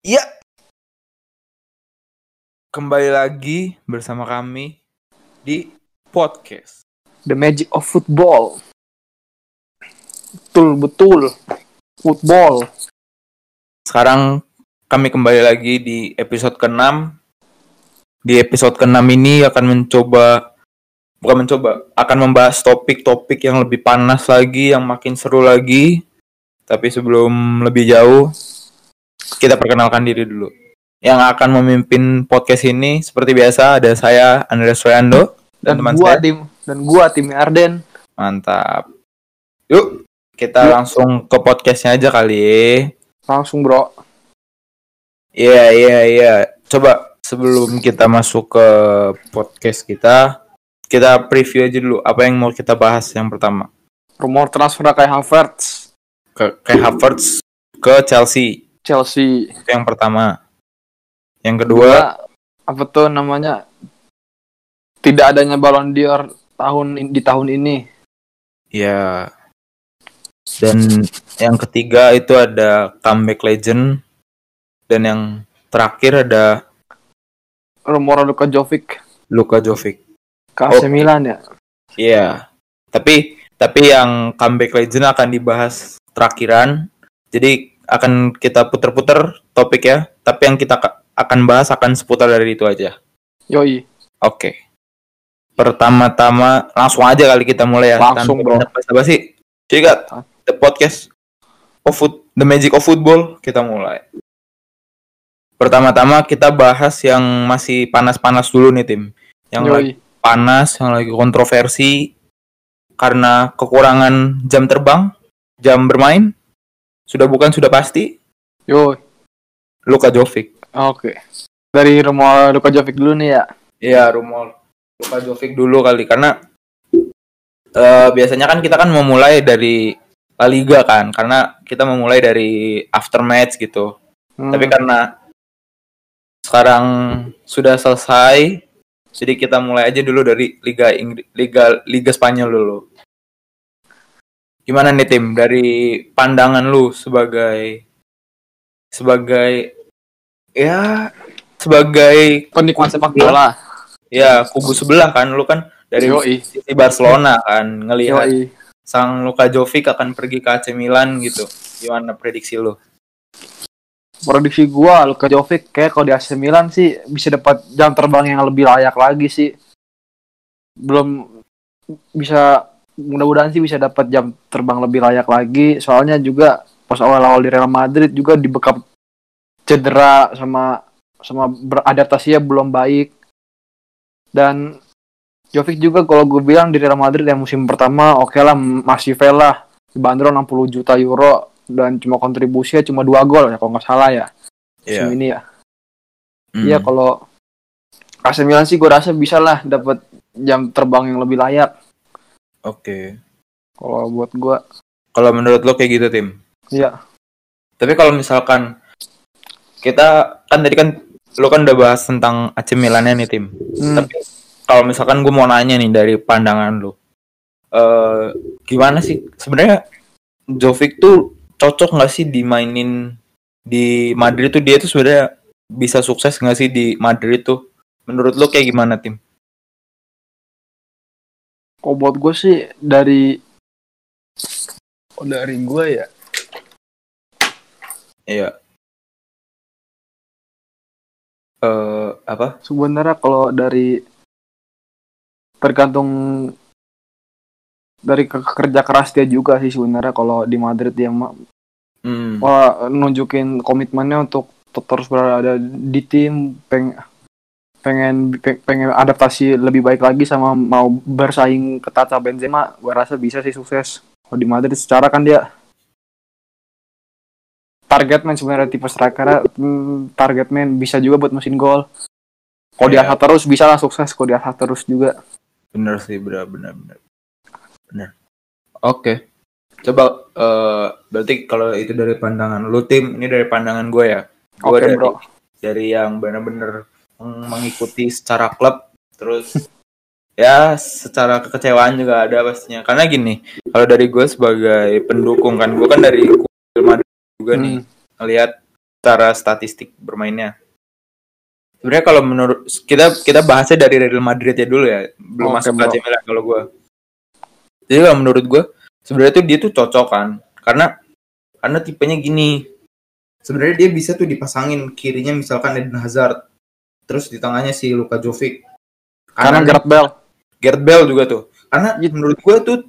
Ya. Kembali lagi bersama kami di podcast. The Magic of Football. Betul betul. Football. Sekarang kami kembali lagi di episode ke-6. Di episode ke-6 ini akan mencoba bukan mencoba, akan membahas topik-topik yang lebih panas lagi, yang makin seru lagi. Tapi sebelum lebih jauh, kita perkenalkan diri dulu. Yang akan memimpin podcast ini seperti biasa ada saya Andreas Soyando Dan, teman gua saya. tim dan gua tim Arden. Mantap. Yuk, kita Yuk. langsung ke podcastnya aja kali. Langsung bro. Iya, iya, iya. Coba sebelum kita masuk ke podcast kita, kita preview aja dulu apa yang mau kita bahas yang pertama. Rumor transfer kayak Havertz. Ke kayak Havertz ke Chelsea. Chelsea. Itu yang pertama. Yang kedua, Dua, apa tuh namanya? Tidak adanya Ballon d'Or tahun di tahun ini. ya dan yang ketiga itu ada comeback legend dan yang terakhir ada Rumor Luka Jovic Luka Jovic. ke AC Oke. Milan ya. Iya. Tapi tapi yang comeback legend akan dibahas terakhiran. Jadi akan kita puter-puter topik ya. Tapi yang kita ka- akan bahas akan seputar dari itu aja. Yoi. Oke. Pertama-tama langsung aja kali kita mulai ya. Langsung, bro. Apa sih? Cikat. The podcast of foot, the magic of football kita mulai. Pertama-tama kita bahas yang masih panas-panas dulu nih tim. Yang lagi Yoi. panas, yang lagi kontroversi karena kekurangan jam terbang, jam bermain. Sudah bukan sudah pasti Yoi. Luka Jovic. Oke. Dari rumor Luka Jovic dulu nih ya. Iya, rumor Luka Jovic dulu kali karena eh, biasanya kan kita kan memulai dari La Liga kan, karena kita memulai dari after match gitu. Hmm. Tapi karena sekarang sudah selesai, jadi kita mulai aja dulu dari Liga Inggris, Liga Liga Spanyol dulu. Gimana nih tim dari pandangan lu sebagai sebagai ya sebagai penikmat sepak bola. ya kubu sebelah kan lu kan dari Yoi. sisi Barcelona kan ngelihat Yoi. sang Luka Jovic akan pergi ke AC Milan gitu. Gimana prediksi lu? prediksi gua Luka Jovic kayak kalau di AC Milan sih bisa dapat jam terbang yang lebih layak lagi sih. Belum bisa mudah-mudahan sih bisa dapat jam terbang lebih layak lagi. Soalnya juga pas awal-awal di Real Madrid juga dibekap cedera sama sama beradaptasinya belum baik. Dan Jovic juga kalau gue bilang di Real Madrid yang musim pertama oke lah masih lah dibanderol 60 juta euro dan cuma kontribusinya cuma dua gol ya kalau nggak salah ya musim ini ya. Hmm. Iya kalau AC Milan sih gue rasa bisa lah dapat jam terbang yang lebih layak Oke. kalau buat gue. Kalau menurut lo kayak gitu tim. Iya. Tapi kalau misalkan kita kan tadi kan lo kan udah bahas tentang AC Milannya nih tim. Hmm. Tapi kalau misalkan gue mau nanya nih dari pandangan lo, eh gimana sih sebenarnya Jovic tuh cocok nggak sih dimainin di Madrid tuh dia tuh sebenarnya bisa sukses nggak sih di Madrid tuh? Menurut lo kayak gimana tim? Kalau buat gue sih dari oh, dari gue ya Iya. Eh apa? sebenarnya kalau dari tergantung dari ke- kerja keras dia juga sih sebenarnya kalau di Madrid dia ma- Hmm. wah, nunjukin komitmennya untuk te- terus berada di tim peng pengen pe- pengen adaptasi lebih baik lagi sama mau bersaing ketat sama Benzema gue rasa bisa sih sukses kalau di Madrid secara kan dia target man sebenarnya tipe striker hmm, target man bisa juga buat mesin gol kalau Iya. diasah terus bisa lah sukses kalau diasah terus juga Bener sih, bener, bener, bener. Bener. Oke. Coba, eh berarti kalau itu dari pandangan lu tim, ini dari pandangan gue ya. Gue Oke, dari, bro. dari yang bener-bener mengikuti secara klub, terus ya secara kekecewaan juga ada pastinya. Karena gini, kalau dari gue sebagai pendukung kan, gue kan dari Real Madrid juga nih, Hmm. ngelihat secara statistik bermainnya. Sebenarnya kalau menurut kita kita bahasnya dari Real Madrid ya dulu ya, belum Oke, masuk. AC Milan kalau gua. Jadi kalau menurut gua sebenarnya tuh dia tuh cocok kan, karena karena tipenya gini. Sebenarnya dia bisa tuh dipasangin kirinya misalkan Eden Hazard, terus di tengahnya si Luka Jovic. Karena Gareth Bale. Gareth Bale juga tuh. Karena Gitu. menurut gua tuh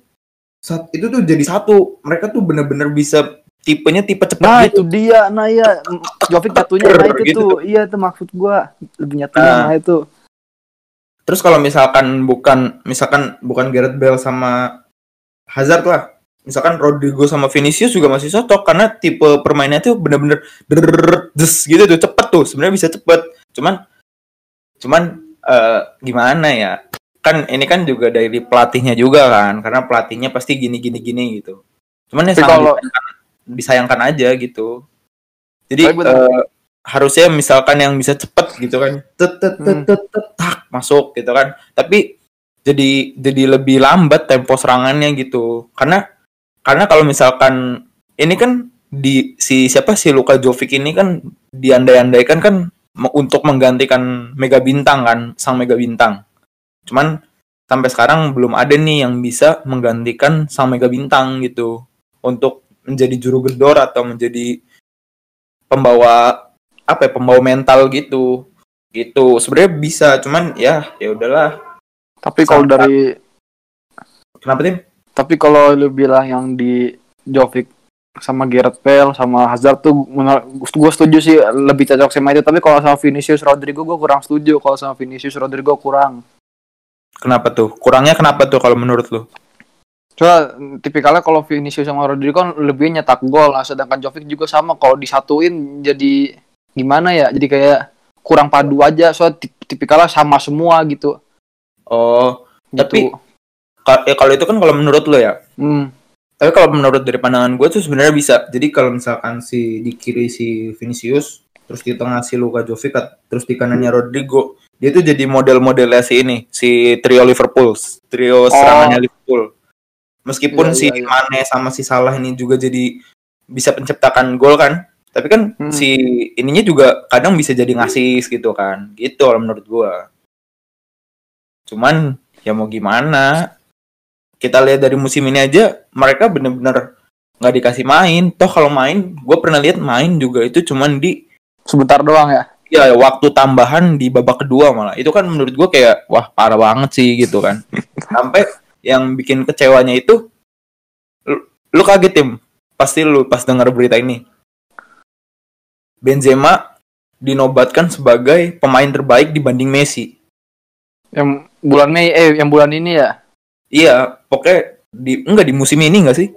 saat itu tuh jadi satu. Mereka tuh bener-bener bisa tipenya tipe cepat Nah gitu. itu dia, nah iya Jovic nyatunya nah itu Gitu tuh, iya itu maksud gua lebih nyatunya Nah. nah itu. Terus kalau misalkan bukan misalkan bukan Gareth Bale sama Hazard lah. Misalkan Rodrigo sama Vinicius juga masih cocok karena tipe permainnya tuh bener-bener des gitu tuh cepet tuh sebenarnya bisa cepet. Cuman cuman eh, gimana ya? Kan ini kan juga dari pelatihnya juga kan karena pelatihnya pasti gini gini gini gitu. Cuman ya kalau- disayangkan, disayangkan aja gitu. Jadi eh, harusnya misalkan yang bisa cepet gitu kan, tet tet tet Hmm. tet, tak masuk gitu kan. Tapi jadi jadi lebih lambat tempo serangannya gitu. Karena karena kalau misalkan ini kan di si siapa si Luka Jovic ini kan diandai-andaikan kan untuk menggantikan Mega Bintang kan, sang Mega Bintang. Cuman sampai sekarang belum ada nih yang bisa menggantikan sang Mega Bintang gitu. Untuk menjadi juru gedor atau menjadi pembawa apa ya pembawa mental gitu. Gitu. Sebenarnya bisa cuman ya ya udahlah. Tapi kalau dari kenapa tim? Tapi kalau lu bilang yang di Jovic sama Gareth Bale sama Hazard tuh menurut gue setuju sih lebih cocok sama itu. Tapi kalau sama Vinicius Rodrigo gue kurang setuju kalau sama Vinicius Rodrigo kurang. Kenapa tuh? Kurangnya kenapa tuh kalau menurut lu? Coba tipikalnya kalau Vinicius sama Rodrigo kan lebih nyetak gol, nah, sedangkan Jovic juga sama. Kalau disatuin jadi gimana ya? Jadi kayak kurang padu aja, soalnya tip- tipikalnya sama semua gitu. oh gitu. Tapi, ya kalau itu kan kalau menurut lu ya hmm, tapi kalau menurut dari pandangan gue tuh sebenarnya bisa. Jadi kalau misalkan si di kiri si Vinicius terus di tengah si Luka Jovic terus di kanannya Rodrigo dia tuh jadi model-modelnya si ini si trio Liverpool trio serangannya Liverpool. Meskipun Iya, si iya, iya. Mane sama si Salah ini juga jadi bisa penciptakan gol kan. Tapi kan Hmm. si ininya juga kadang bisa jadi ngasih gitu kan. Gitu kalau menurut gua. Cuman ya mau gimana kita lihat dari musim ini aja mereka bener-bener nggak dikasih main. Toh kalau main gue pernah lihat main juga itu cuman di sebentar doang ya. ya waktu tambahan di babak kedua malah. Itu kan menurut gue kayak wah parah banget sih gitu kan. Sampai yang bikin kecewanya itu lu, lu kaget tim? Pasti lu pas dengar berita ini. Benzema dinobatkan sebagai pemain terbaik dibanding Messi. Yang bulan Mei, eh yang bulan ini ya. Iya pokoknya di enggak di musim ini enggak sih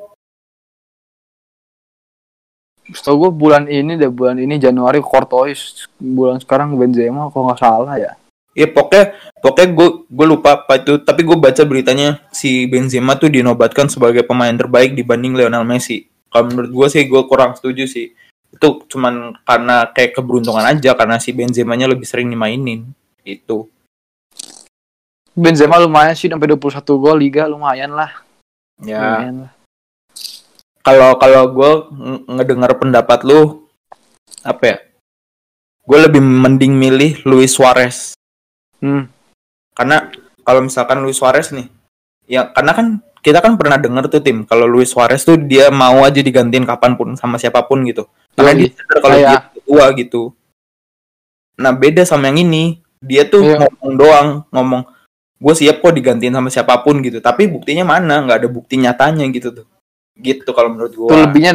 Setahu gue bulan ini deh, bulan ini Januari Courtois, bulan sekarang Benzema kalau nggak salah ya. Iya pokoknya pokoknya gue gue lupa apa itu tapi gue baca beritanya si Benzema tuh dinobatkan sebagai pemain terbaik dibanding Lionel Messi. Kalau menurut gue sih gue kurang setuju sih. Itu cuman karena kayak keberuntungan aja karena si Benzema-nya lebih sering dimainin. Itu. Benzema lumayan sih sampai 21 gol liga lumayan lah. Ya Lumayan lah. kalau kalau gue ng- ngedengar pendapat lu apa ya? Gue lebih mending milih Luis Suarez. Hmm. karena kalau misalkan Luis Suarez nih ya karena kan kita kan pernah dengar tuh tim kalau Luis Suarez tuh dia mau aja digantiin kapan pun sama siapa pun gitu karena Iya, dia sadar kalau dia tua gitu nah beda sama yang ini dia tuh Iya. ngomong doang ngomong gue siap kok digantiin sama siapa pun gitu tapi buktinya mana nggak ada bukti nyatanya gitu tuh gitu kalau menurut gue lebihnya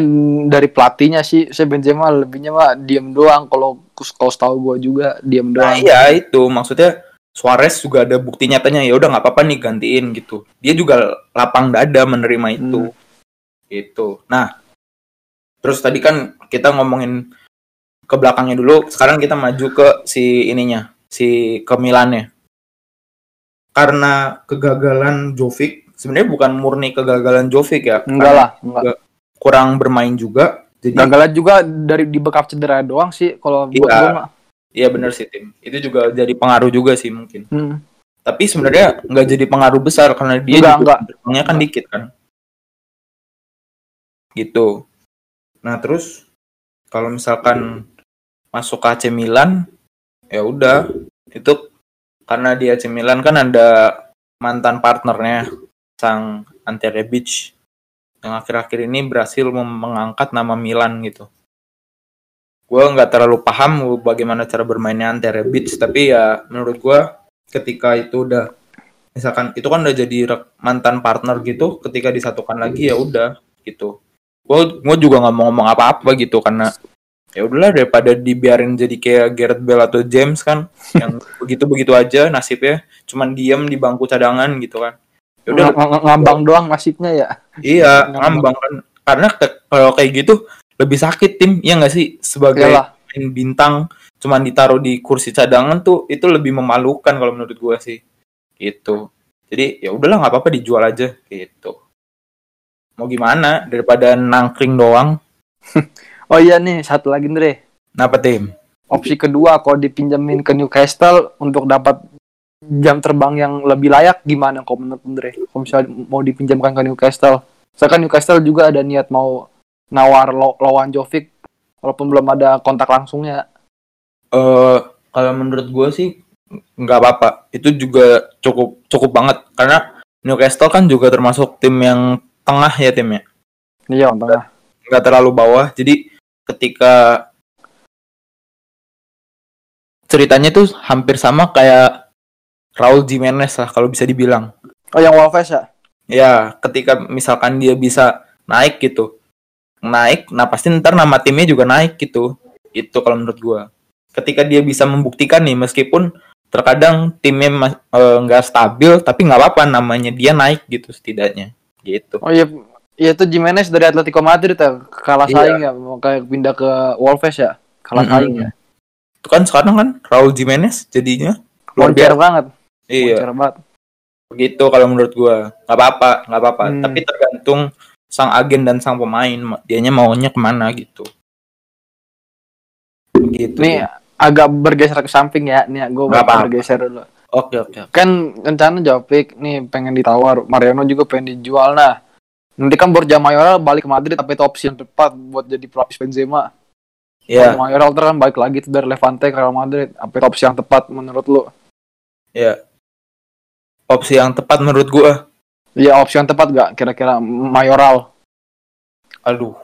dari pelatihnya sih. Saya Benzema lebihnya mah diem doang kalau kalau tahu gue juga diem Nah doang. iya itu maksudnya Suarez juga ada bukti nyatanya ya udah nggak apa-apa nih gantiin gitu. Dia juga lapang dada menerima itu. Gitu. Nah, terus tadi kan kita ngomongin ke belakangnya dulu. Sekarang kita maju ke si ininya, si ke Milannya. Karena kegagalan Jovic, sebenarnya bukan murni kegagalan Jovic ya. Enggak lah, enggak. Kurang bermain juga. Jadi Gagalnya juga dari di backup cedera doang sih kalau buat Iya. gue mah. iya bener sih tim. Itu juga jadi pengaruh juga sih mungkin. Hmm. tapi sebenarnya nggak jadi pengaruh besar karena dia Enggak, juga enggak. kan dikit kan gitu nah terus kalau misalkan masuk ke AC Milan ya udah itu karena di AC Milan kan ada mantan partnernya sang Ante Rebic yang akhir-akhir ini berhasil mengangkat nama Milan gitu. Gue nggak terlalu paham bagaimana cara bermainnya Ante Rebic, tapi ya menurut gue ketika itu udah misalkan itu kan udah jadi mantan partner gitu, ketika disatukan lagi ya udah gitu. Gue gue juga nggak mau ngomong apa-apa gitu karena ya udahlah daripada dibiarin jadi kayak Gareth Bale atau James kan yang begitu-begitu aja nasibnya cuman diem di bangku cadangan gitu kan. Ya udah Ng- ng- ngambang doang nasibnya ya? Iya ngambang. kan. Karena kalau kayak gitu lebih sakit tim ya nggak sih? Sebagai pemain bintang cuman ditaruh di kursi cadangan tuh itu lebih memalukan kalau menurut gua sih. Gitu. Jadi ya udahlah nggak apa-apa dijual aja gitu. Mau gimana? Daripada nangkring doang oh iya nih satu lagi Andre. Kenapa tim? Opsi kedua kalau dipinjemin ke Newcastle untuk dapat jam terbang yang lebih layak gimana kalau menurut Andre? Kalau misalnya mau dipinjamkan ke Newcastle. Saya kan Newcastle juga ada niat mau nawar lo lawan Jovic walaupun belum ada kontak langsungnya. Eh kalau menurut gue sih nggak apa-apa. Itu juga cukup cukup banget. Karena Newcastle kan juga termasuk tim yang tengah ya timnya iya tengah. Nggak terlalu bawah. Jadi ketika ceritanya tuh hampir sama kayak Raul Jimenez lah kalau bisa dibilang. Oh yang Wolves ya? Ya ketika misalkan dia bisa naik gitu. Naik nah pasti ntar nama timnya juga naik gitu. Itu kalau menurut gua. Ketika dia bisa membuktikan nih meskipun terkadang timnya eh, nggak stabil tapi nggak apa-apa namanya dia naik gitu setidaknya. Gitu. Oh iya iya tuh Jimenez dari Atletico Madrid ya kalah Iya. saing ya mau kayak pindah ke Wolves ya. Kalah Mm-mm. saing ya. Itu kan sekarang kan Raul Jimenez jadinya. Luar biasa. banget. Iya. Moncer banget. Begitu kalau menurut gua. Nggak apa-apa nggak apa-apa. Hmm. tapi tergantung sang agen dan sang pemain. Ma- dianya maunya ke mana gitu. Begitu nih agak bergeser ke samping ya. Nih gue Nggak apa-apa. bergeser dulu. Oke oke kan rencana Jovic nih pengen ditawar. Mariano juga pengen dijual nah nanti kan Borja Mayoral balik ke Madrid tapi itu opsi yang tepat buat jadi pelapis Benzema. Ya Borja Mayoral kan balik lagi tuh dari Levante ke Real Madrid. Apa itu opsi yang tepat menurut lu? Ya opsi yang tepat menurut gua. Iya opsi yang tepat gak kira-kira Mayoral. Aduh.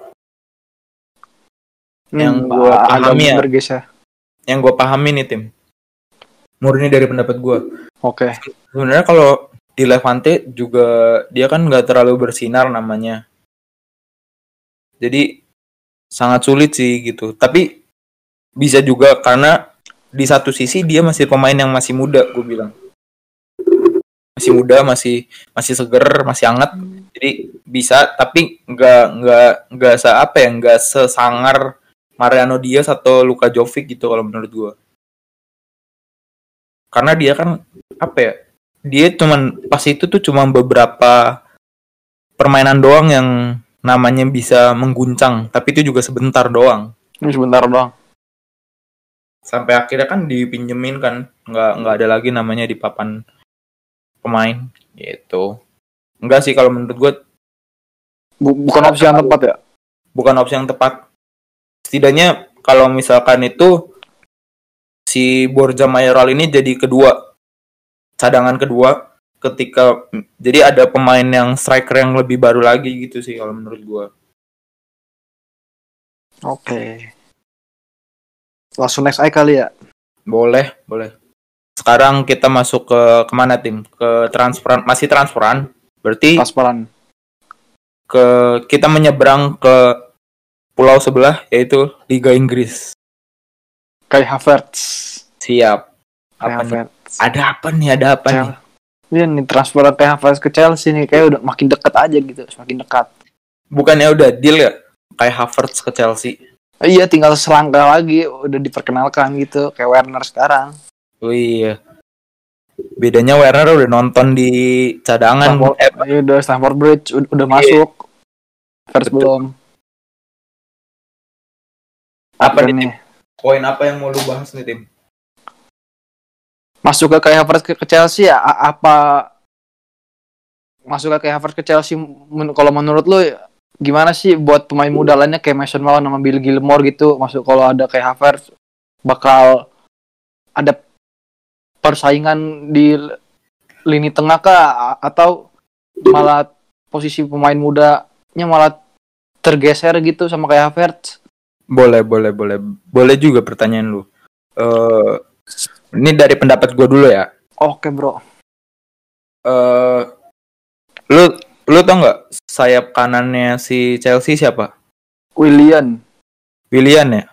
Ini Yang gua agak pahami ya. bergeser yang gua pahami nih tim. Murni dari pendapat gua. Oke. Sebenarnya kalau di Levante juga dia kan nggak terlalu bersinar namanya. Jadi sangat sulit sih gitu. Tapi bisa juga karena di satu sisi dia masih pemain yang masih muda gue bilang. Masih muda masih masih seger masih hangat. Jadi bisa tapi nggak nggak nggak se apa ya nggak sesangar Mariano Diaz atau Luka Jovic gitu kalau menurut gue karena dia kan apa ya dia cuman pas itu tuh cuma beberapa permainan doang yang namanya bisa mengguncang tapi itu juga sebentar doang. Ini sebentar doang. Sampai akhirnya kan dipinjemin kan nggak nggak ada lagi namanya di papan pemain gitu. Enggak sih kalau menurut gue Bu- bukan opsi yang tepat ya? Bukan opsi yang tepat. Setidaknya kalau misalkan itu si Borja Mayoral ini jadi kedua cadangan kedua ketika jadi ada pemain yang striker yang lebih baru lagi gitu sih kalau menurut gua. Oke. Langsung next aja kali ya. Boleh boleh. Sekarang kita masuk ke ke mana tim? Ke transferan masih transferan? Berarti transparan ke kita menyeberang ke pulau sebelah yaitu Liga Inggris. Kayak Havertz. Siap. Nih? Havertz ada apa nih ada apa nih? Chel- Iya nih transfer kayak Havertz ke Chelsea nih kayak udah makin deket aja gitu semakin dekat. Bukannya udah deal ya? Kayak Havertz ke Chelsea? Iya tinggal selangkah lagi udah diperkenalkan gitu kayak Werner sekarang. Oh iya. Bedanya Werner udah nonton di cadangan. Stamford, eh, iya, udah Stamford Bridge ud- udah masuk. Havertz Betul. belum. Apa nih nih. Poin apa yang mau lu bahas nih tim masuk ke kayak Havertz ke, Chelsea ya apa masuk ke kayak Havertz ke Chelsea men- kalau menurut lu gimana sih buat pemain muda lainnya kayak Mason Mount sama Bill Gilmore gitu masuk kalau ada kayak Havertz bakal ada persaingan di lini tengah kah atau malah posisi pemain mudanya malah tergeser gitu sama kayak Havertz. Boleh, boleh, boleh. Boleh juga pertanyaan lu. Eh ini dari pendapat gue dulu ya. Oke, Bro. Eh lu lu tau nggak sayap kanannya si Chelsea siapa? Willian Willian ya?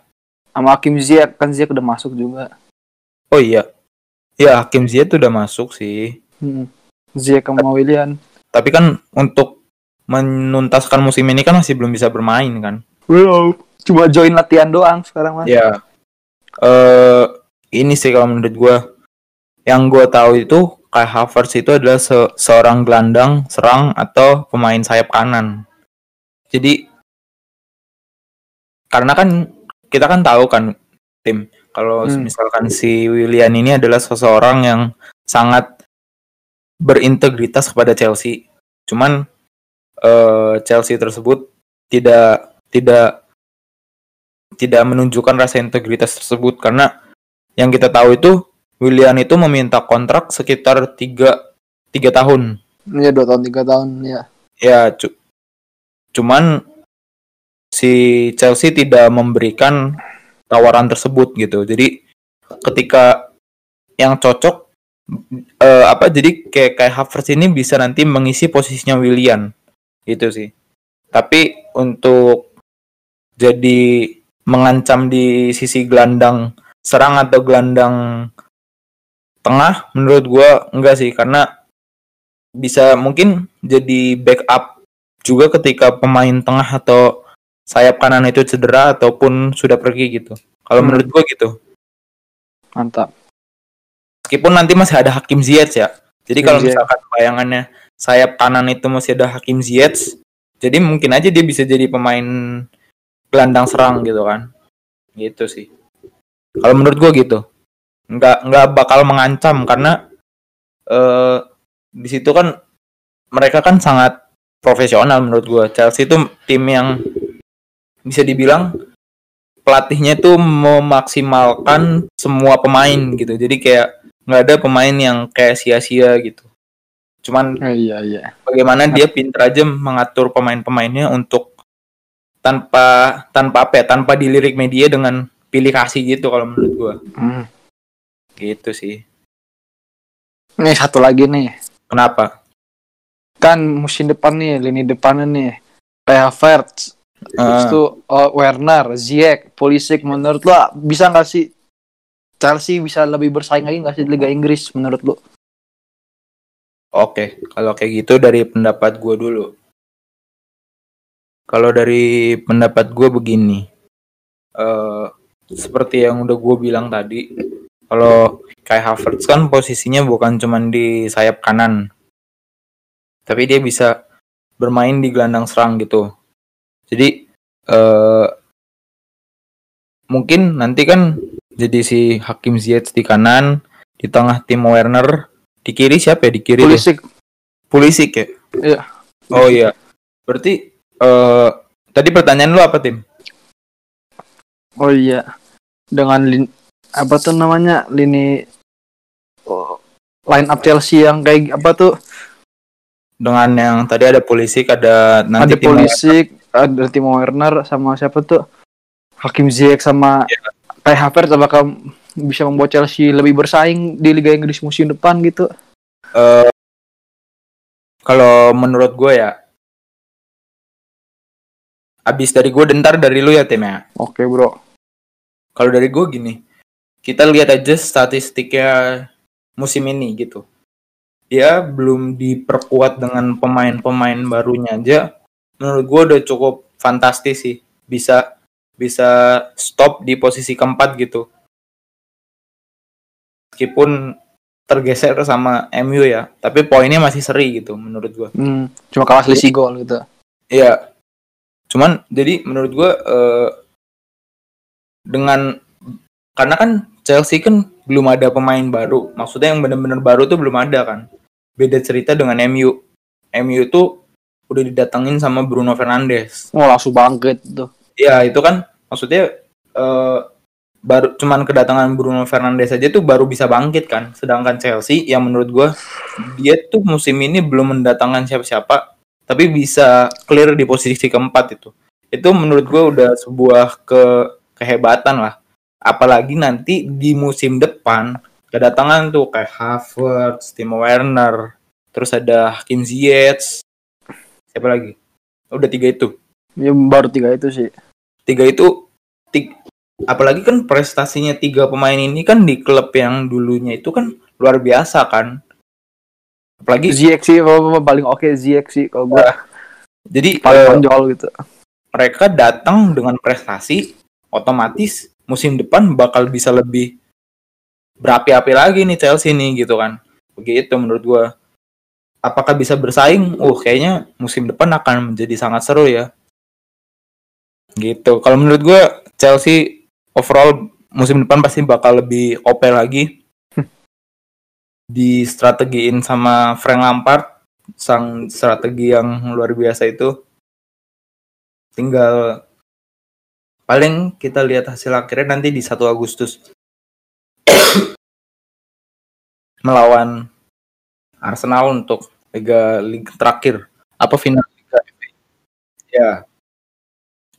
sama Hakim Ziyech kan Ziyech udah masuk juga. Oh iya. Ya Hakim Ziyech tuh udah masuk sih. Hmm. Ziyech sama Willian. Tapi kan untuk menuntaskan musim ini kan masih belum bisa bermain kan. Belum. Cuma join latihan doang sekarang mah. Ya. Eh ini sih kalau menurut gua yang gua tahu itu Kai Havertz itu adalah se- seorang gelandang serang atau pemain sayap kanan. Jadi karena kan kita kan tahu kan tim kalau Hmm. misalkan si Willian ini adalah seseorang yang sangat berintegritas kepada Chelsea. Cuman eh, Chelsea tersebut tidak tidak tidak menunjukkan rasa integritas tersebut karena yang kita tahu itu Willian itu meminta kontrak sekitar tiga tiga tahun. Iya dua tahun tiga tahun ya. Ya, cu- cuman si Chelsea tidak memberikan tawaran tersebut gitu. Jadi ketika yang cocok eh, apa jadi kayak kayak Havertz ini bisa nanti mengisi posisinya Willian gitu sih. Tapi untuk jadi mengancam di sisi gelandang serang atau gelandang tengah menurut gua enggak sih karena bisa mungkin jadi backup juga ketika pemain tengah atau sayap kanan itu cedera ataupun sudah pergi gitu. Kalau Hmm. menurut gua gitu. Mantap. Meskipun nanti masih ada Hakim Ziyech ya. Jadi kalau misalkan bayangannya sayap kanan itu masih ada Hakim Ziyech, jadi mungkin aja dia bisa jadi pemain gelandang serang gitu kan. Gitu sih. Kalau menurut gua gitu. Nggak nggak bakal mengancam karena eh di situ kan mereka kan sangat profesional menurut gua. Chelsea itu tim yang bisa dibilang pelatihnya tuh memaksimalkan semua pemain gitu. Jadi kayak nggak ada pemain yang kayak sia-sia gitu. Cuman iya iya. bagaimana dia pintar aja mengatur pemain-pemainnya untuk tanpa tanpa apa ya, tanpa dilirik media dengan pilih kasih gitu kalau menurut gua. Hmm. Gitu sih. Nih satu lagi nih. Kenapa? Kan musim depan nih lini depannya nih. Kayak Havertz, Terus Eh, tuh oh, Werner, Ziyech, Pulisic menurut lo bisa nggak sih Chelsea bisa lebih bersaing lagi nggak sih di Liga Inggris menurut lo? Oke, kalau kayak gitu dari pendapat gue dulu. Kalau dari pendapat gue begini, eh seperti yang udah gue bilang tadi, kalau Kai Havertz kan posisinya bukan cuman di sayap kanan, tapi dia bisa bermain di gelandang serang gitu. Jadi eh mungkin nanti kan jadi si Hakim Ziyech di kanan, di tengah tim Werner, di kiri siapa ya? Di kiri? Pulisic Pulisic ya? Iya. Oh iya. Berarti eh tadi pertanyaan lu apa tim? Oh iya. Dengan lin, apa tuh namanya lini oh, line up Chelsea yang kayak apa tuh? Dengan yang tadi ada Pulisic, ada nanti ada tim Pulisic, ada Timo Werner sama siapa tuh? Hakim Ziyech sama kayak Havertz apakah bisa membuat Chelsea lebih bersaing di Liga Inggris musim depan gitu? eh, kalau menurut gue ya abis dari gue dentar dari lu ya tim ya. Oke, Bro. Kalau dari gue gini, kita lihat aja statistiknya musim ini gitu. Dia belum diperkuat dengan pemain-pemain barunya aja. Menurut gue udah cukup fantastis sih. Bisa bisa stop di posisi keempat gitu. Meskipun tergeser sama MU ya, tapi poinnya masih seri gitu menurut gue. Hmm, cuma kalah selisih gol gitu. Iya. Cuman jadi menurut gua eh, dengan karena kan Chelsea kan belum ada pemain baru. Maksudnya yang benar-benar baru tuh belum ada kan. Beda cerita dengan MU. MU tuh udah didatengin sama Bruno Fernandes. Oh, langsung bangkit tuh. Ya itu kan maksudnya eh, baru cuman kedatangan Bruno Fernandes aja tuh baru bisa bangkit kan. Sedangkan Chelsea yang menurut gue dia tuh musim ini belum mendatangkan siapa-siapa tapi bisa clear di posisi keempat itu. Itu menurut gue udah sebuah ke kehebatan lah. Apalagi nanti di musim depan kedatangan tuh kayak Havertz, Timo Werner, terus ada Kim Ziyech, siapa lagi? Udah tiga itu. Ya baru tiga itu sih. Tiga itu tiga, apalagi kan prestasinya tiga pemain ini kan di klub yang dulunya itu kan luar biasa kan apalagi Ziyech sih paling oke okay, Ziyech sih kalau gue uh, jadi paling uh, gitu. mereka datang dengan prestasi otomatis musim depan bakal bisa lebih berapi-api lagi nih Chelsea nih gitu kan. Begitu menurut gue apakah bisa bersaing? Uh kayaknya musim depan akan menjadi sangat seru ya. Gitu. Kalau menurut gue Chelsea overall musim depan pasti bakal lebih OP lagi di strategiin sama Frank Lampard sang strategi yang luar biasa itu tinggal paling kita lihat hasil akhirnya nanti di 1 Agustus. Melawan Arsenal untuk Liga Liga terakhir. Apa final Liga ya.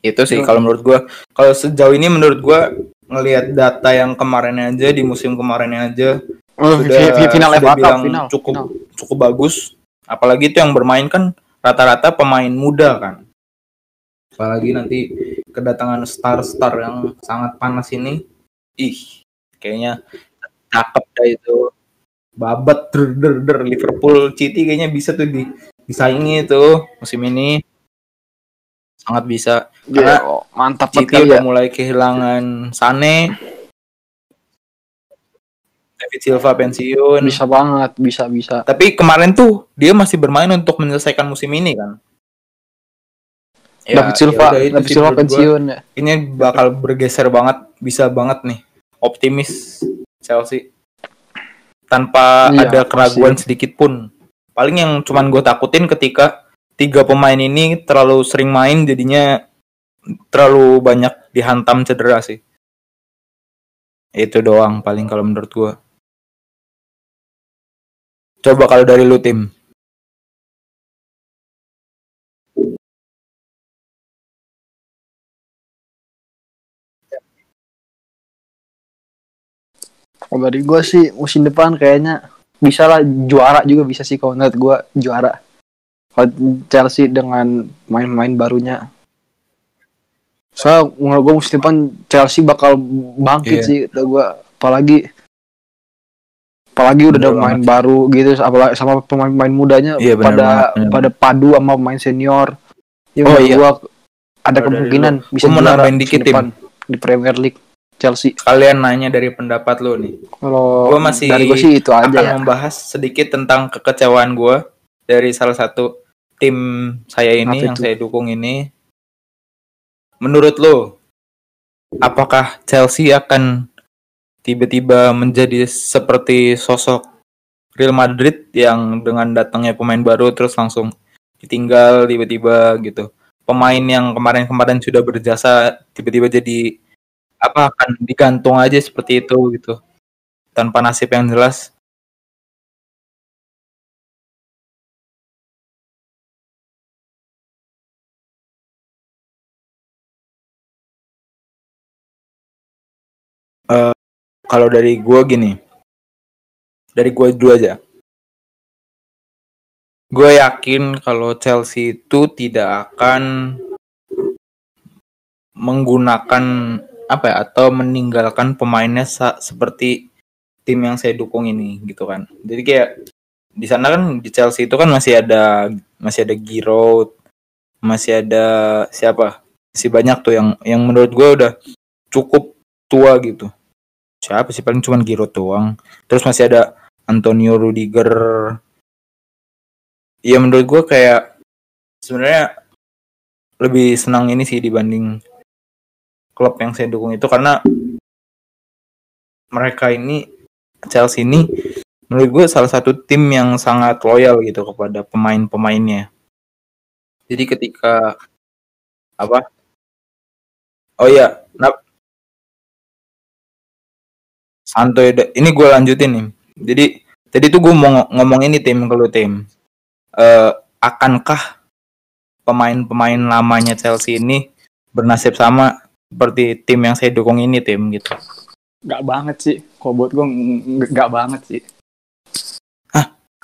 Itu sih kalau menurut gue kalau sejauh ini menurut gue ngelihat data yang kemarin aja di musim kemarin aja sudah final sudah bilang final, cukup final. cukup bagus. Apalagi itu yang bermain kan rata-rata pemain muda kan. Apalagi nanti kedatangan star-star yang sangat panas ini. Ih kayaknya cakep dah itu. Babat der der der. Liverpool City kayaknya bisa tuh di disaingi itu musim ini. Sangat bisa. Yeah, karena oh, mantap City udah ya. mulai kehilangan Sane David Silva pensiun. Bisa banget bisa bisa. Tapi kemarin tuh dia masih bermain untuk menyelesaikan musim ini kan? Ya, David Silva ya David Silva pensiun ya. Ini bakal bergeser banget bisa banget nih. Optimis Chelsea. Tanpa iya, ada keraguan pasti. sedikit pun. Paling yang cuman gue takutin ketika tiga pemain ini terlalu sering main jadinya terlalu banyak dihantam cedera sih. Itu doang paling kalau menurut gua. Coba kalau dari lu tim. Kalau dari gue sih musim depan kayaknya bisa lah juara juga bisa sih kalau menurut gue juara. Chelsea dengan main-main barunya. So, menurut gue musim depan Chelsea bakal bangkit yeah. sih, gue apalagi apalagi udah ada main baru gitu apalagi sama pemain-pemain mudanya yeah, pada bener, pada padu sama pemain senior. Ya, oh iya. Gua ada oh, kemungkinan dari bisa menambahin dikit tim di Premier League Chelsea. Kalian nanya dari pendapat lo nih. Kalau gue masih dari gua sih itu aja akan ya. membahas sedikit tentang kekecewaan gue dari salah satu tim saya ini Apa yang itu? saya dukung ini menurut lo apakah Chelsea akan tiba-tiba menjadi seperti sosok Real Madrid yang dengan datangnya pemain baru terus langsung ditinggal tiba-tiba gitu. Pemain yang kemarin-kemarin sudah berjasa tiba-tiba jadi apa akan digantung aja seperti itu gitu. Tanpa nasib yang jelas. Uh, kalau dari gue gini, dari gue dulu aja. Gue yakin kalau Chelsea itu tidak akan menggunakan apa ya atau meninggalkan pemainnya seperti tim yang saya dukung ini gitu kan. Jadi kayak di sana kan di Chelsea itu kan masih ada masih ada Giroud, masih ada siapa? Masih banyak tuh yang yang menurut gue udah cukup tua gitu siapa sih? Paling cuman Giroud doang. Terus masih ada Antonio Rudiger. Ya menurut gue kayak sebenarnya lebih senang ini sih dibanding klub yang saya dukung itu karena mereka ini Chelsea ini menurut gue salah satu tim yang sangat loyal gitu kepada pemain-pemainnya. Jadi ketika apa? Oh iya nah, santuy da- ini gue lanjutin nih. Jadi tadi tuh gue mau ngo- ngomong ini tim kalau tim. Eh akankah pemain-pemain lamanya Chelsea ini bernasib sama seperti tim yang saya dukung ini tim gitu? Gak banget sih. Kalau buat gue gak banget sih.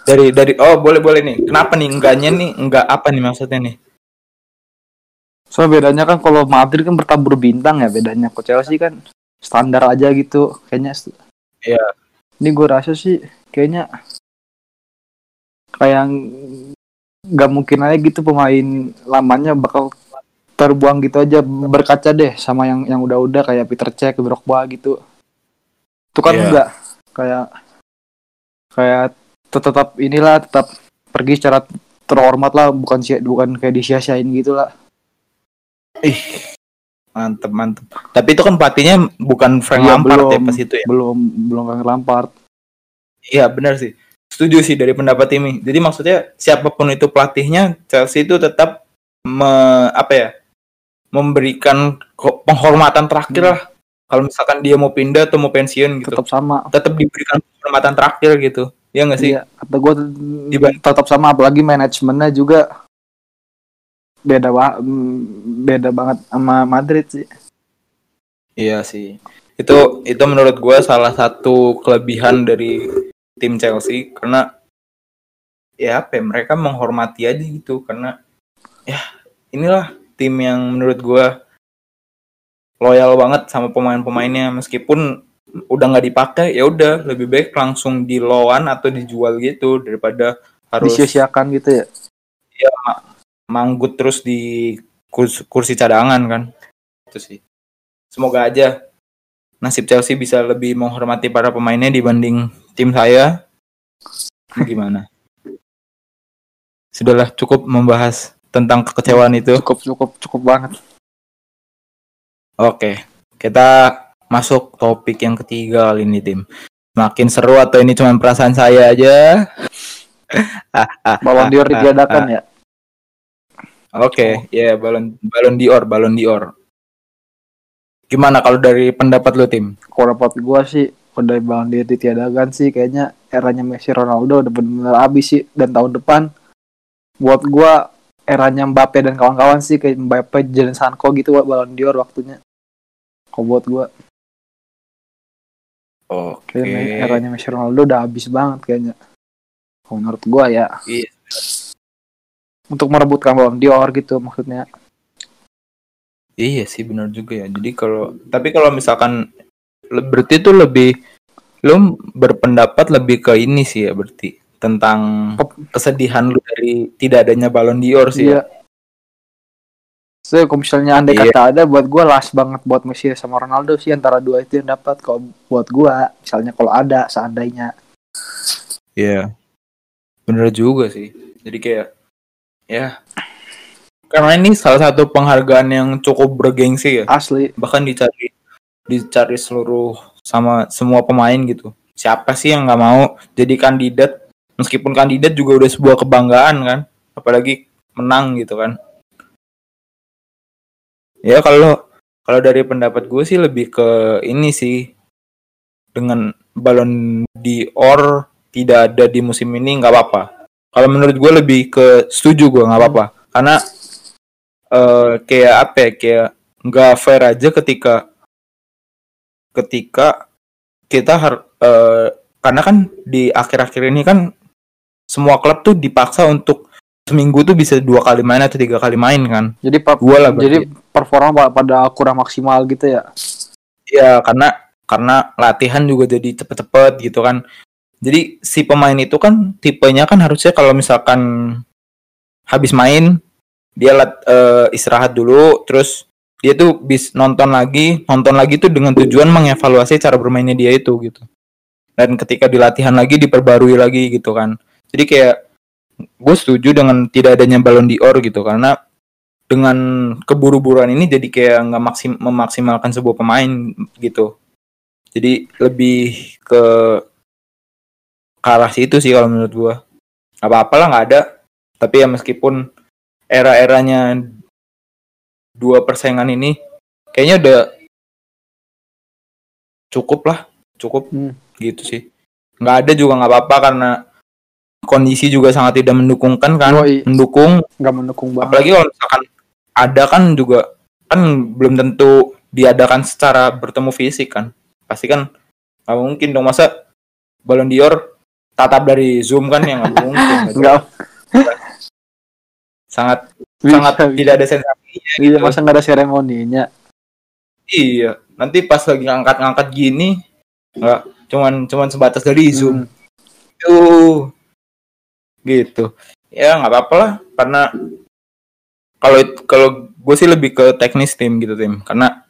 dari dari oh boleh boleh nih. Kenapa nih? Enggaknya nih enggak apa nih maksudnya nih? Soalnya bedanya kan kalau Madrid kan bertabur bintang ya bedanya. Kalau Chelsea kan standar aja gitu. Kayaknya. Iya. Ini gue rasa sih kayaknya kayak nggak mungkin aja gitu pemain lamanya bakal terbuang gitu aja berkaca deh sama yang yang udah-udah kayak Peter Cech, Drogba gitu. Itu kan Iya. enggak kayak kayak tet- tetap inilah tetap pergi secara terhormat lah bukan sia- bukan kayak disia-siain gitu lah. ih mantep mantep tapi itu kan pelatihnya bukan Frank Iya, Lampard ya belum. pas itu ya belum belum kangen Lampard Iya benar sih. Setuju sih dari pendapat ini. Jadi maksudnya siapa pun itu pelatihnya, Chelsea itu tetap me, apa ya? Memberikan penghormatan terakhir Hmm. lah. Kalau misalkan dia mau pindah atau mau pensiun gitu, tetap, tetap sama diberikan penghormatan terakhir gitu. Ya nggak sih? iya kata gue tetap sama apalagi manajemennya juga beda ba- mm, beda banget sama Madrid sih. Iya sih. Itu itu menurut gue salah satu kelebihan dari tim Chelsea karena ya apa ya, mereka menghormati aja gitu karena ya inilah tim yang menurut gue loyal banget sama pemain-pemainnya. Meskipun udah nggak dipakai ya udah lebih baik langsung di loan atau dijual gitu daripada harus disia-siakan gitu ya manggut terus di kursi, kursi cadangan kan. Itu sih. Semoga aja nasib Chelsea bisa lebih menghormati para pemainnya dibanding tim saya. Gimana? Sudahlah cukup membahas tentang kekecewaan itu. Cukup cukup cukup banget. Oke kita masuk topik yang ketiga kali ini tim. Makin seru atau ini cuma perasaan saya aja? Ballon d'Or ah, ditiadakan ya Oke, ya balon balon dior, balon dior. Gimana kalau dari pendapat lu tim? kalau dapat gue sih udah Ballon d'Or ditiadakan sih kayaknya eranya Messi Ronaldo udah benar-benar habis sih dan tahun depan buat gue eranya Mbappe dan kawan-kawan sih kayak Mbappe Jadon Sancho gitu buat Ballon d'Or waktunya kalau buat gue Oke. kayaknya eranya Messi Ronaldo udah habis banget kayaknya kalau menurut gue ya Iya. Untuk merebutkan Ballon d'Or gitu maksudnya Iya sih benar juga ya. Jadi kalau tapi kalau misalkan berarti itu lebih lu berpendapat lebih ke ini sih ya berarti tentang kesedihan lu dari tidak adanya balon dior sih. Iya. Ya? So, kalau misalnya andai Iya. kata ada buat gue las banget buat Messi sama Ronaldo sih antara dua itu yang dapat kalau buat gue misalnya kalau ada seandainya Iya. Bener juga sih. Jadi kayak ya. Karena ini salah satu penghargaan yang cukup bergengsi ya. asli. Bahkan dicari dicari seluruh sama semua pemain gitu. Siapa sih yang nggak mau jadi kandidat? Meskipun kandidat juga udah sebuah kebanggaan kan. Apalagi menang gitu kan. Ya kalau kalau dari pendapat gue sih lebih ke ini sih. Dengan balon dior tidak ada di musim ini nggak apa-apa kalau menurut gue lebih ke setuju gue nggak apa-apa. Karena eh kayak apa ya kayak nggak fair aja ketika ketika kita har eh, karena kan di akhir-akhir ini kan semua klub tuh dipaksa untuk seminggu tuh bisa dua kali main atau tiga kali main kan. Jadi pa- Gua lah jadi performa pa- pada kurang maksimal gitu ya? Ya karena karena latihan juga jadi cepet-cepet gitu kan jadi si pemain itu kan tipenya kan harusnya kalau misalkan habis main dia lat- eh, istirahat dulu terus dia tuh bis nonton lagi nonton lagi tuh dengan tujuan mengevaluasi cara bermainnya dia itu gitu. Dan ketika di latihan lagi diperbarui lagi gitu kan. Jadi kayak gue setuju dengan tidak adanya balon dior gitu. Karena dengan keburu-buruan ini jadi kayak nggak maksim memaksimalkan sebuah pemain gitu. Jadi lebih ke ke arah situ sih kalau menurut gua. Nggak apa-apa lah nggak ada. Tapi ya meskipun era-eranya dua persaingan ini kayaknya udah cukup lah cukup Hmm. gitu sih. Nggak ada juga nggak apa-apa karena kondisi juga sangat tidak mendukungkan kan Yoi. mendukung. Nggak mendukung banget. Apalagi kalau misalkan ada kan juga kan belum tentu diadakan secara bertemu fisik kan. Pasti kan nggak mungkin dong. Masa Ballon d'Or tatap dari zoom kan yang nggak mungkin nggak sangat bisa, sangat bisa. tidak ada sensasi iya masa nggak ada seremoninya iya nanti pas lagi ngangkat-ngangkat gini nggak cuman cuman sebatas dari zoom Hmm. Tuh. Gitu. Ya nggak apa-apa lah karena kalau kalau gue sih lebih ke teknis tim gitu tim karena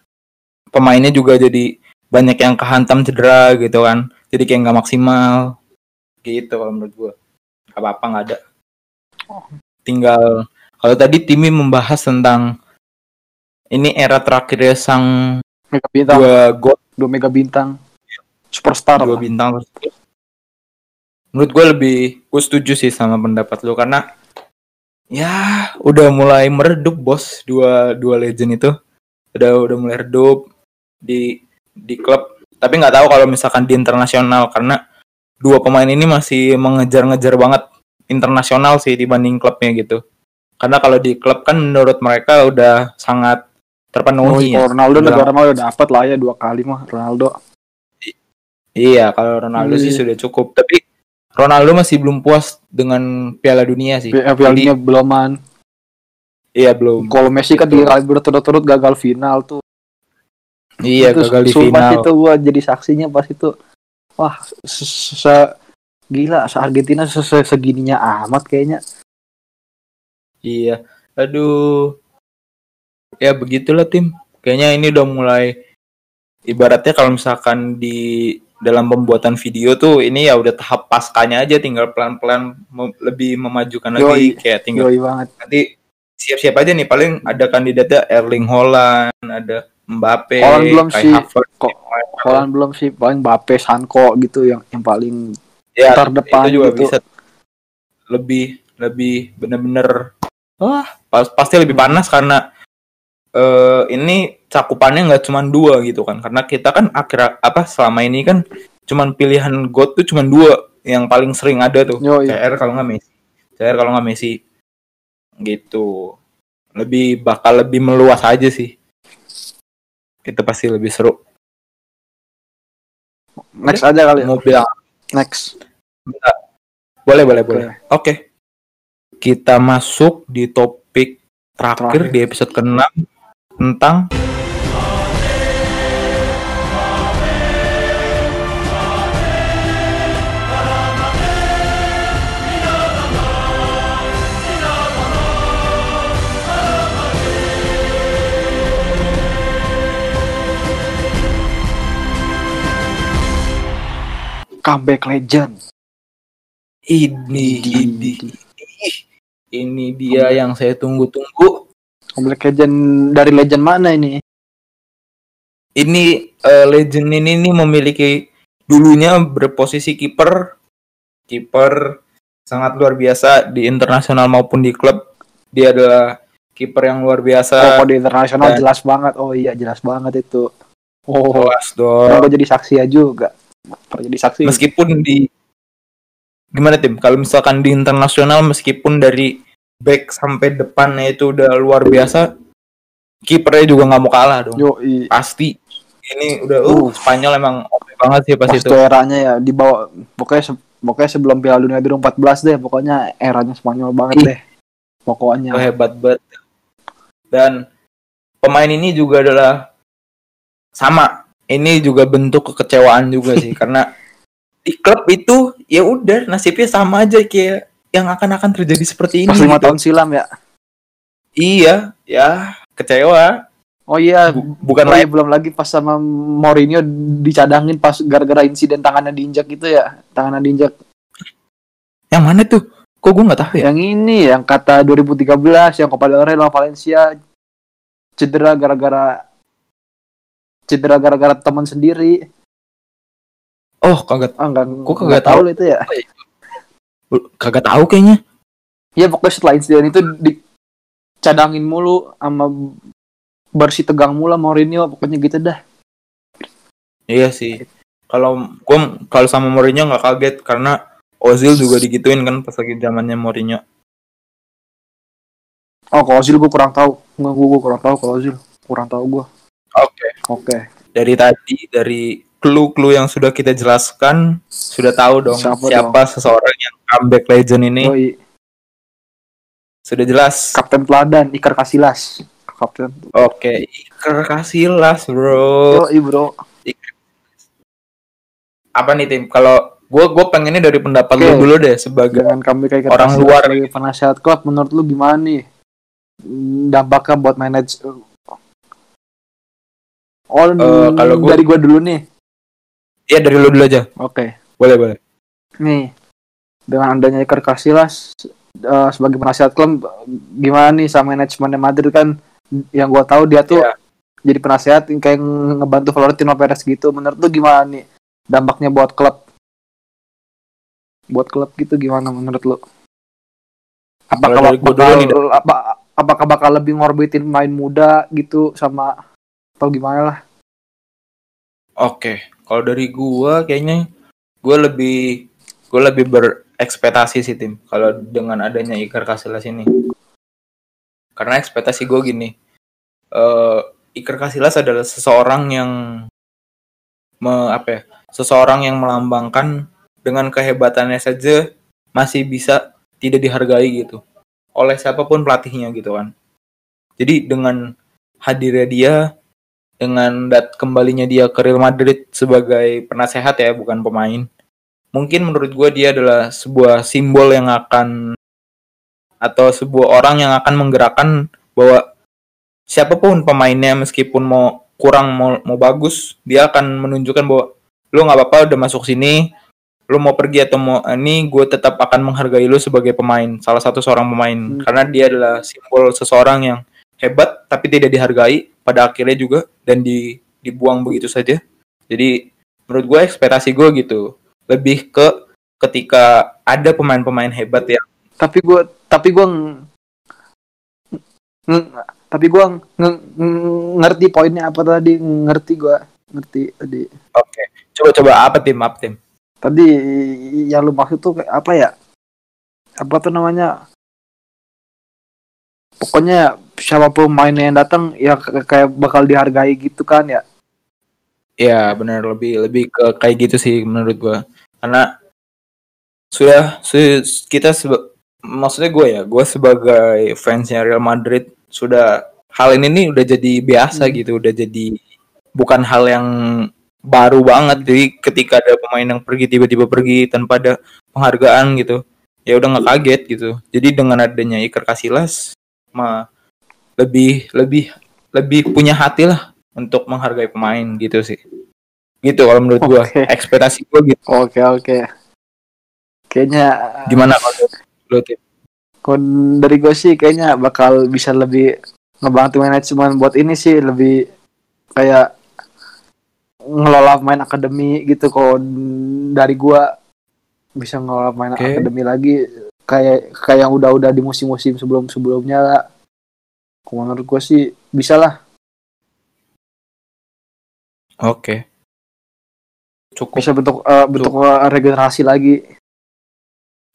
pemainnya juga jadi banyak yang kehantam cedera gitu kan jadi kayak nggak maksimal gitu kalau menurut gue nggak apa-apa nggak ada. Tinggal kalau tadi Timi membahas tentang ini era terakhirnya sang mega bintang. dua god. Dua mega bintang. Superstar dua lah. bintang. Menurut gue lebih, gue setuju sih sama pendapat lu karena ya udah mulai meredup bos dua dua legend itu. Udah udah mulai redup di di klub. Tapi nggak tahu kalau misalkan di internasional karena dua pemain ini masih mengejar-ngejar banget internasional sih dibanding klubnya gitu karena kalau di klub kan menurut mereka udah sangat Oh, terpenuhi ya. kalau Ronaldo Udah negara mah udah dapat lah ya dua kali mah Ronaldo Iya, kalau Ronaldo sih Iya. sudah cukup. Tapi Ronaldo masih belum puas dengan Piala Dunia sih. Piala Dunia beloman Iya belum. kalau Messi kan tiga kali berturut-turut gagal final tuh Iya Itu gagal di final. itu gua jadi saksinya pas itu wah se, se- gila se Argentina se, se- segininya amat kayaknya Iya. Aduh. Ya begitulah tim. Kayaknya ini udah mulai ibaratnya kalau misalkan di dalam pembuatan video tuh ini ya udah tahap paskanya aja tinggal pelan-pelan mem- lebih memajukan lagi Yoi. kayak tinggal yoi banget nanti siap-siap aja nih paling ada kandidatnya Erling Haaland, ada Mbappe, Haaland belum sih. Kok- Holland belum sih. Paling Mbappe Sanko gitu yang yang paling ya terdepan itu juga gitu. bisa lebih lebih bener-bener wah. pas- pasti lebih panas karena eh ini cakupannya nggak cuma dua gitu kan. Karena kita kan akhir apa selama ini kan cuman pilihan God tuh cuman dua yang paling sering ada tuh. Yoi. CR kalau nggak Messi. CR kalau nggak Messi. Gitu. Lebih bakal lebih meluas aja sih itu pasti lebih seru next aja kali ya. mau bilang next Boleh, boleh, boleh. Oke. Kita masuk di topik terakhir, Terakhir. di episode ke-6 tentang comeback legend. Ini ini ini dia yang saya tunggu-tunggu. comeback legend dari legend mana ini? Ini eh, legend ini nih memiliki dulunya berposisi kiper. Kiper sangat luar biasa di internasional maupun di klub. Dia adalah kiper yang luar oh, biasa. kalau di internasional Dan- jelas banget. Oh iya jelas banget itu. Oh. Kelas dong. Pernah jadi saksi ya juga pernah jadi saksi. Meskipun di gimana tim? Kalau misalkan di internasional meskipun dari back sampai depannya itu udah luar biasa kipernya juga nggak mau kalah dong. Yo i pasti ini udah uh, Uh. Spanyol emang oke banget sih pas pas itu. eranya ya di bawah pokoknya se- pokoknya sebelum Piala Dunia 2014 deh pokoknya eranya Spanyol banget Ih. deh pokoknya. Itu hebat banget. Dan pemain ini juga adalah sama ini juga bentuk kekecewaan juga sih karena di klub itu ya udah nasibnya sama aja kayak yang akan-akan terjadi seperti ini pas lima gitu. tahun silam ya Iya, ya kecewa. oh iya Bu- bukan Oh iya, lagi belum lagi pas sama Mourinho dicadangin pas gara-gara insiden tangannya diinjak gitu ya tangannya diinjak yang mana tuh? Kok gue nggak tahu ya? yang ini yang kata 2013 yang Rey lawan Valencia cedera gara-gara cedera gara-gara teman sendiri Oh, kagak ah enggak Gua kagak tahu itu ya kagak tahu kayaknya. ya pokoknya setelah insiden itu dicadangin mulu sama bersih tegang mulu sama Mourinho pokoknya gitu dah Iya sih. Kalau gue kalau sama Mourinho nggak kaget karena Ozil juga digituin kan pas lagi zamannya Mourinho. Oh, kalau Ozil gue kurang tahu. Nggak, gue, gue kurang tahu kalau Ozil. Kurang tahu gue. Oke. Oke. Dari tadi dari clue-clue yang sudah kita jelaskan sudah tahu dong Siapa siapa, seseorang yang comeback legend ini Yoi. sudah jelas. Kapten Teladan, Iker Casillas. Kapten. Oke, Iker Casillas, bro. Yoi, bro. Apa nih tim? Kalau gue gue pengennya dari pendapat Oke. lu dulu deh sebagai Dengan kami kayak Orang luar sebagai penasehat klub menurut lu gimana nih dampaknya buat manage Oh, Eh, kalau gua- dari gua dulu nih. Iya dari lu dulu aja. Oke. Boleh boleh. Nih. Dengan adanya Iker Casillas eh, sebagai penasihat klub gimana nih sama manajemen Madrid kan yang gua tahu dia tuh Iya. jadi penasehat yang kayak ngebantu Florentino Perez gitu. Menurut lu gimana nih dampaknya buat klub? Buat klub gitu gimana menurut lu? Apakah bakal, nih, apa- apakah bakal lebih ngorbitin main muda gitu sama atau gimana lah? Oke, kalau dari gua kayaknya gua lebih gua lebih berekspektasi sih tim kalau dengan adanya Iker Casillas ini. Karena ekspektasi gue gini, eh Iker Casillas adalah seseorang yang me, apa ya, seseorang yang melambangkan dengan kehebatannya saja masih bisa tidak dihargai gitu oleh siapa pun pelatihnya gitu kan. Jadi dengan hadirnya dia dengan dat kembalinya dia ke Real Madrid sebagai penasehat ya bukan pemain. Mungkin menurut gue dia adalah sebuah simbol yang akan atau sebuah orang yang akan menggerakkan bahwa siapa pun pemainnya meskipun mau kurang mau, mau bagus dia akan menunjukkan bahwa lu nggak apa-apa udah masuk sini lu mau pergi atau mau ini gue tetap akan menghargai lu sebagai pemain salah satu seorang pemain. Hmm. karena dia adalah simbol seseorang yang hebat tapi tidak dihargai pada akhirnya juga dan di dibuang begitu saja. Jadi menurut gue ekspektasi gue gitu. Lebih ke ketika ada pemain-pemain hebat ya tapi gua tapi ng- tapi gua ng- ng- ngerti poinnya apa tadi. Ngerti gua. Ngerti tadi. Oke. Coba-coba apa tim? Apa tim? Tadi yang lu maksud tuh apa ya? Apa tuh namanya? Pokoknya siapa pun mainnya yang datang ya kayak bakal dihargai gitu kan ya? Ya benar lebih lebih ke kayak gitu sih menurut gue karena sudah su- kita seba- maksudnya gue ya gue sebagai fansnya Real Madrid sudah hal ini nih udah jadi biasa Hmm. gitu. Udah jadi bukan hal yang baru banget. Jadi ketika ada pemain yang pergi tiba-tiba pergi tanpa ada penghargaan gitu ya udah nggak kaget gitu. Jadi dengan adanya Iker Casillas mah lebih lebih lebih punya hati lah untuk menghargai pemain gitu sih gitu kalau menurut gua Oke. ekspektasi gua gitu oke oke kayaknya gimana kalau lu Tim? Dari gue sih kayaknya bakal bisa lebih ngebantu manajemen buat ini sih lebih kayak ngelola main akademi gitu kalau dari gua bisa ngelola main Oke. akademi lagi kayak kayak yang udah-udah di musim-musim sebelum-sebelumnya lah. Kalau menurut gue sih bisa lah oke cukup bisa bentuk eh, bentuk eh, regenerasi lagi.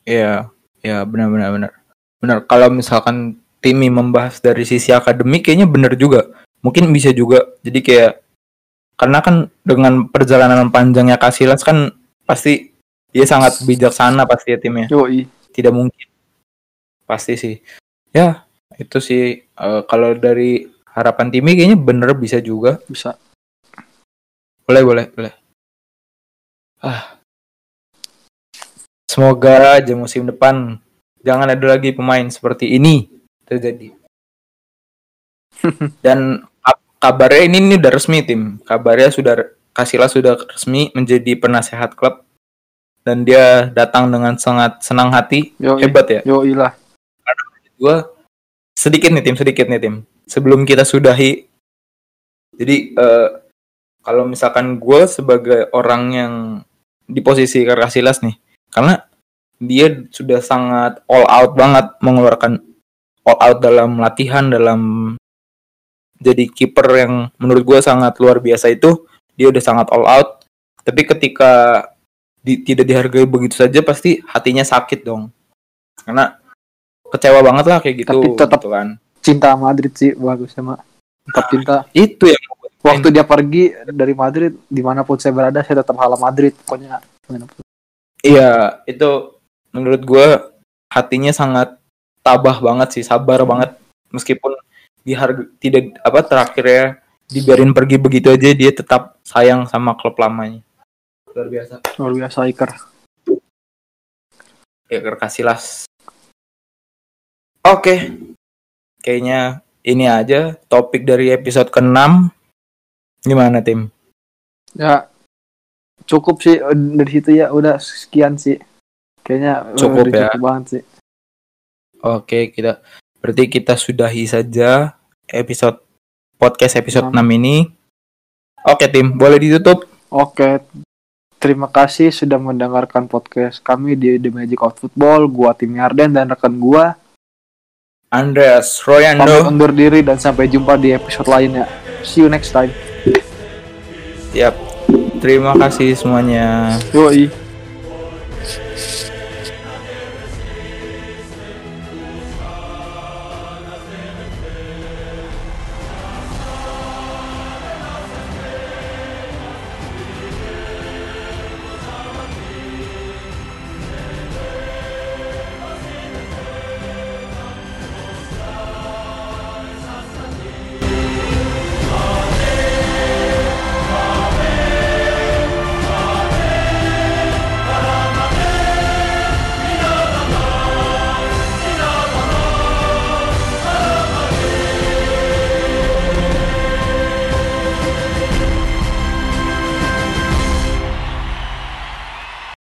Iya, ya benar benar benar. Benar. Kalau misalkan Timi membahas dari sisi akademik kayaknya benar juga. Mungkin bisa juga. Jadi kayak karena kan dengan perjalanan panjangnya Casillas kan pasti dia sangat bijaksana pasti ya timnya. Yoi. Tidak mungkin. Pasti sih. Ya, itu sih eh, kalau dari harapan Timi kayaknya bener bisa juga. Bisa. Boleh, boleh, boleh. Ah. Semoga aja musim depan jangan ada lagi pemain seperti ini terjadi. Dan kab- kabarnya ini, ini udah resmi tim. Kabarnya sudah Kasila sudah resmi menjadi penasehat klub dan dia datang dengan sangat senang hati. Yoi. Hebat ya. Yoi lah. Gua sedikit nih tim, sedikit nih tim. Sebelum kita sudahi. Jadi eh, kalau misalkan gue sebagai orang yang di posisi Iker Casillas nih, karena dia sudah sangat all out banget mengeluarkan all out dalam latihan, dalam jadi kiper yang menurut gue sangat luar biasa itu, dia udah sangat all out Tapi ketika di, tidak dihargai begitu saja pasti hatinya sakit dong. Karena kecewa banget lah kayak gitu. Tapi tetap- gitu kan. Cinta Madrid sih bagus sama tetap cinta. Itu yang Waktu dia pergi dari Madrid, di mana pun saya berada, saya tetap hala Madrid. Pokoknya. Iya, itu menurut gue hatinya sangat tabah banget sih, sabar banget. Meskipun diharga tidak apa terakhir ya dibiarin pergi begitu aja dia tetap sayang sama klub lamanya. Luar biasa. luar biasa Iker. Ya Casillas. Oke. Kayaknya ini aja topik dari episode ke-6. Gimana tim? Ya cukup sih dari situ ya udah sekian sih. Kayaknya Cukup udah ya. cukup banget sih. Oke, kita berarti kita sudahi saja episode podcast episode Enam. 6 ini. Oke, tim, boleh ditutup? Oke. Terima kasih sudah mendengarkan podcast kami di The Magic of Football. Gua Tim Yarden dan rekan gua Andreas pamit Royando. undur diri dan sampai jumpa di episode lainnya. See you next time. Siap. Terima kasih semuanya. Yoi.